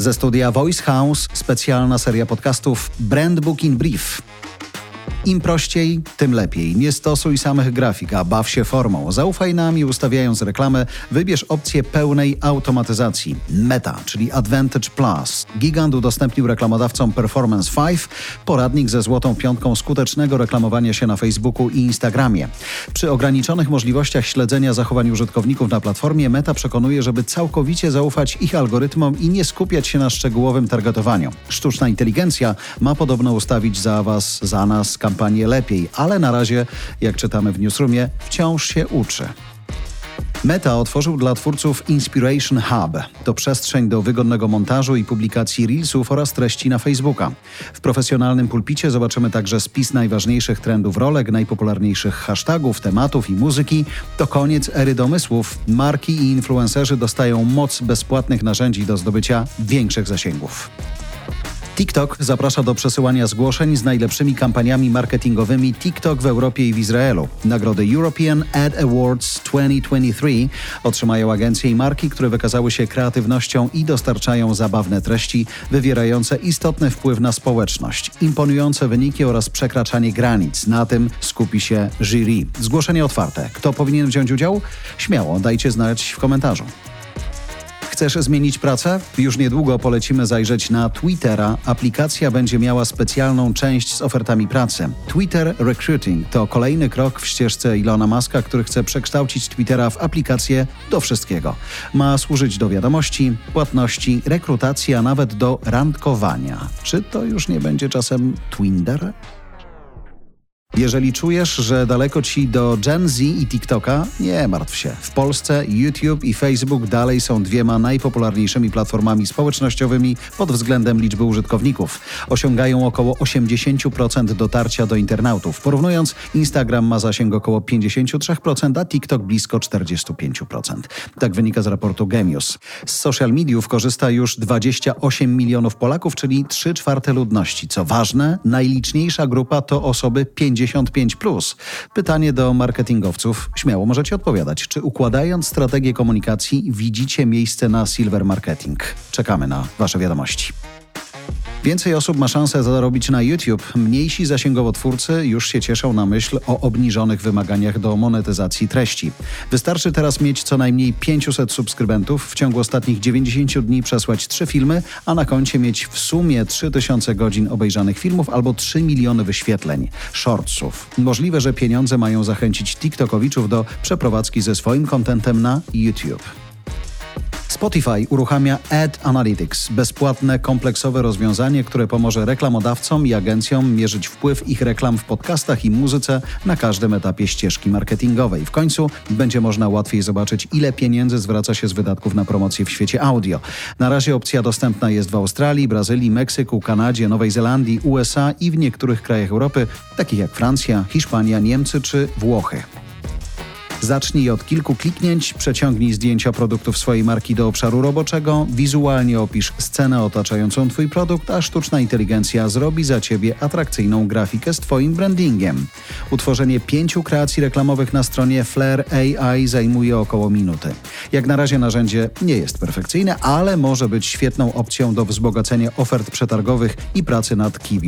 Ze studia Voice House specjalna seria podcastów Brand Book in Brief. Im prościej, tym lepiej. Nie stosuj samych grafik, a baw się formą. Zaufaj nam i ustawiając reklamę, wybierz opcję pełnej automatyzacji. Meta, czyli Advantage Plus. Gigant udostępnił reklamodawcom Performance 5 poradnik ze złotą piątką skutecznego reklamowania się na Facebooku i Instagramie. Przy ograniczonych możliwościach śledzenia zachowań użytkowników na platformie Meta przekonuje, żeby całkowicie zaufać ich algorytmom i nie skupiać się na szczegółowym targetowaniu. Sztuczna inteligencja ma podobno ustawić za Was, za nas lepiej, ale na razie, jak czytamy w newsroomie, wciąż się uczy. Meta otworzył dla twórców Inspiration Hub. To przestrzeń do wygodnego montażu i publikacji reelsów oraz treści na Facebooka. W profesjonalnym pulpicie zobaczymy także spis najważniejszych trendów rolek, najpopularniejszych hashtagów, tematów i muzyki. To koniec ery domysłów. Marki i influencerzy dostają moc bezpłatnych narzędzi do zdobycia większych zasięgów. TikTok zaprasza do przesyłania zgłoszeń z najlepszymi kampaniami marketingowymi TikTok w Europie i w Izraelu. Nagrody European Ad Awards 2023 otrzymają agencje i marki, które wykazały się kreatywnością i dostarczają zabawne treści wywierające istotny wpływ na społeczność. Imponujące wyniki oraz przekraczanie granic. Na tym skupi się jury. Zgłoszenie otwarte. Kto powinien wziąć udział? Śmiało, dajcie znać w komentarzu. Chcesz zmienić pracę? Już niedługo polecimy zajrzeć na Twittera. Aplikacja będzie miała specjalną część z ofertami pracy. Twitter Recruiting to kolejny krok w ścieżce Ilona Maska, który chce przekształcić Twittera w aplikację do wszystkiego. Ma służyć do wiadomości, płatności, rekrutacji, a nawet do randkowania. Czy to już nie będzie czasem Twinder? Jeżeli czujesz, że daleko ci do Gen Z i TikToka, nie martw się. W Polsce YouTube i Facebook dalej są dwiema najpopularniejszymi platformami społecznościowymi pod względem liczby użytkowników. Osiągają około 80% dotarcia do internautów. Porównując, Instagram ma zasięg około 53%, a TikTok blisko 45%. Tak wynika z raportu Gemius. Z social mediów korzysta już 28 milionów Polaków, czyli 3 czwarte ludności. Co ważne, najliczniejsza grupa to osoby 50 55. Plus. Pytanie do marketingowców. Śmiało możecie odpowiadać. Czy układając strategię komunikacji widzicie miejsce na silver marketing? Czekamy na Wasze wiadomości. Więcej osób ma szansę zarobić na YouTube. Mniejsi zasięgowo twórcy już się cieszą na myśl o obniżonych wymaganiach do monetyzacji treści. Wystarczy teraz mieć co najmniej 500 subskrybentów, w ciągu ostatnich 90 dni przesłać 3 filmy, a na koncie mieć w sumie 3000 godzin obejrzanych filmów albo 3 miliony wyświetleń, shortsów. Możliwe, że pieniądze mają zachęcić TikTokowiczów do przeprowadzki ze swoim kontentem na YouTube. Spotify uruchamia Ad Analytics, bezpłatne, kompleksowe rozwiązanie, które pomoże reklamodawcom i agencjom mierzyć wpływ ich reklam w podcastach i muzyce na każdym etapie ścieżki marketingowej. W końcu będzie można łatwiej zobaczyć, ile pieniędzy zwraca się z wydatków na promocję w świecie audio. Na razie opcja dostępna jest w Australii, Brazylii, Meksyku, Kanadzie, Nowej Zelandii, USA i w niektórych krajach Europy, takich jak Francja, Hiszpania, Niemcy czy Włochy. Zacznij od kilku kliknięć, przeciągnij zdjęcia produktów swojej marki do obszaru roboczego, wizualnie opisz scenę otaczającą Twój produkt, a sztuczna inteligencja zrobi za Ciebie atrakcyjną grafikę z Twoim brandingiem. Utworzenie pięciu kreacji reklamowych na stronie Flair AI zajmuje około minuty. Jak na razie narzędzie nie jest perfekcyjne, ale może być świetną opcją do wzbogacenia ofert przetargowych i pracy nad key.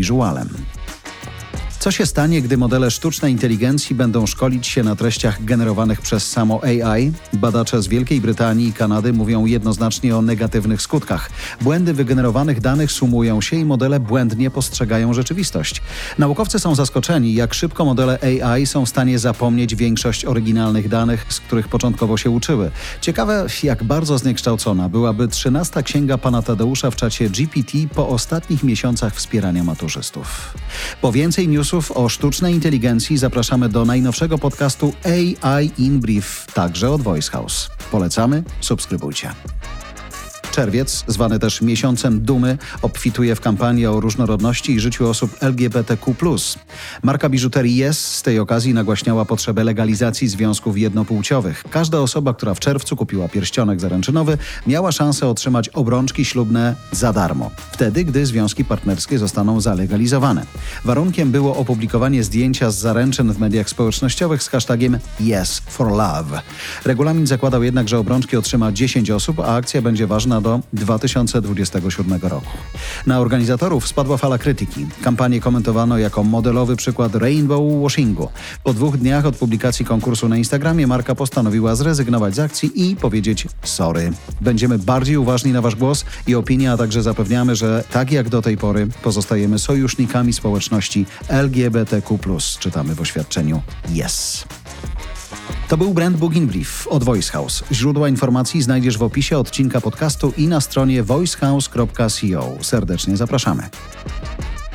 Co się stanie, gdy modele sztucznej inteligencji będą szkolić się na treściach generowanych przez samo AI? Badacze z Wielkiej Brytanii i Kanady mówią jednoznacznie o negatywnych skutkach. Błędy wygenerowanych danych sumują się i modele błędnie postrzegają rzeczywistość. Naukowcy są zaskoczeni, jak szybko modele AI są w stanie zapomnieć większość oryginalnych danych, z których początkowo się uczyły. Ciekawe, jak bardzo zniekształcona byłaby 13 księga pana Tadeusza w czacie GPT po ostatnich miesiącach wspierania maturzystów. Po więcej news o sztucznej inteligencji zapraszamy do najnowszego podcastu AI in Brief, także od Voice House. Polecamy, subskrybujcie. Czerwiec, zwany też miesiącem dumy, obfituje w kampanię o różnorodności i życiu osób LGBTQ. Marka biżuterii Yes z tej okazji nagłaśniała potrzebę legalizacji związków jednopłciowych. Każda osoba, która w czerwcu kupiła pierścionek zaręczynowy, miała szansę otrzymać obrączki ślubne za darmo. Wtedy, gdy związki partnerskie zostaną zalegalizowane. Warunkiem było opublikowanie zdjęcia z zaręczyn w mediach społecznościowych z hashtagiem Yes for Love. Regulamin zakładał jednak, że obrączki otrzyma 10 osób, a akcja będzie ważna do 2027 roku. Na organizatorów spadła fala krytyki. Kampanię komentowano jako modelowy przykład rainbow washingu. Po dwóch dniach od publikacji konkursu na Instagramie marka postanowiła zrezygnować z akcji i powiedzieć sorry. Będziemy bardziej uważni na wasz głos i opinię, a także zapewniamy, że tak jak do tej pory pozostajemy sojusznikami społeczności LGBTQ+, czytamy w oświadczeniu Yes. To był Brand Booking Brief od Voice House. Źródła informacji znajdziesz w opisie odcinka podcastu i na stronie voicehouse.co. Serdecznie zapraszamy.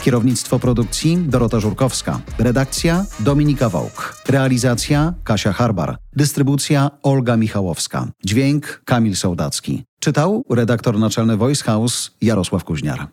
Kierownictwo produkcji Dorota Żurkowska. Redakcja Dominika Wołk. Realizacja Kasia Harbar. Dystrybucja Olga Michałowska. Dźwięk Kamil Sołdacki. Czytał redaktor naczelny Voice House Jarosław Kuźniar.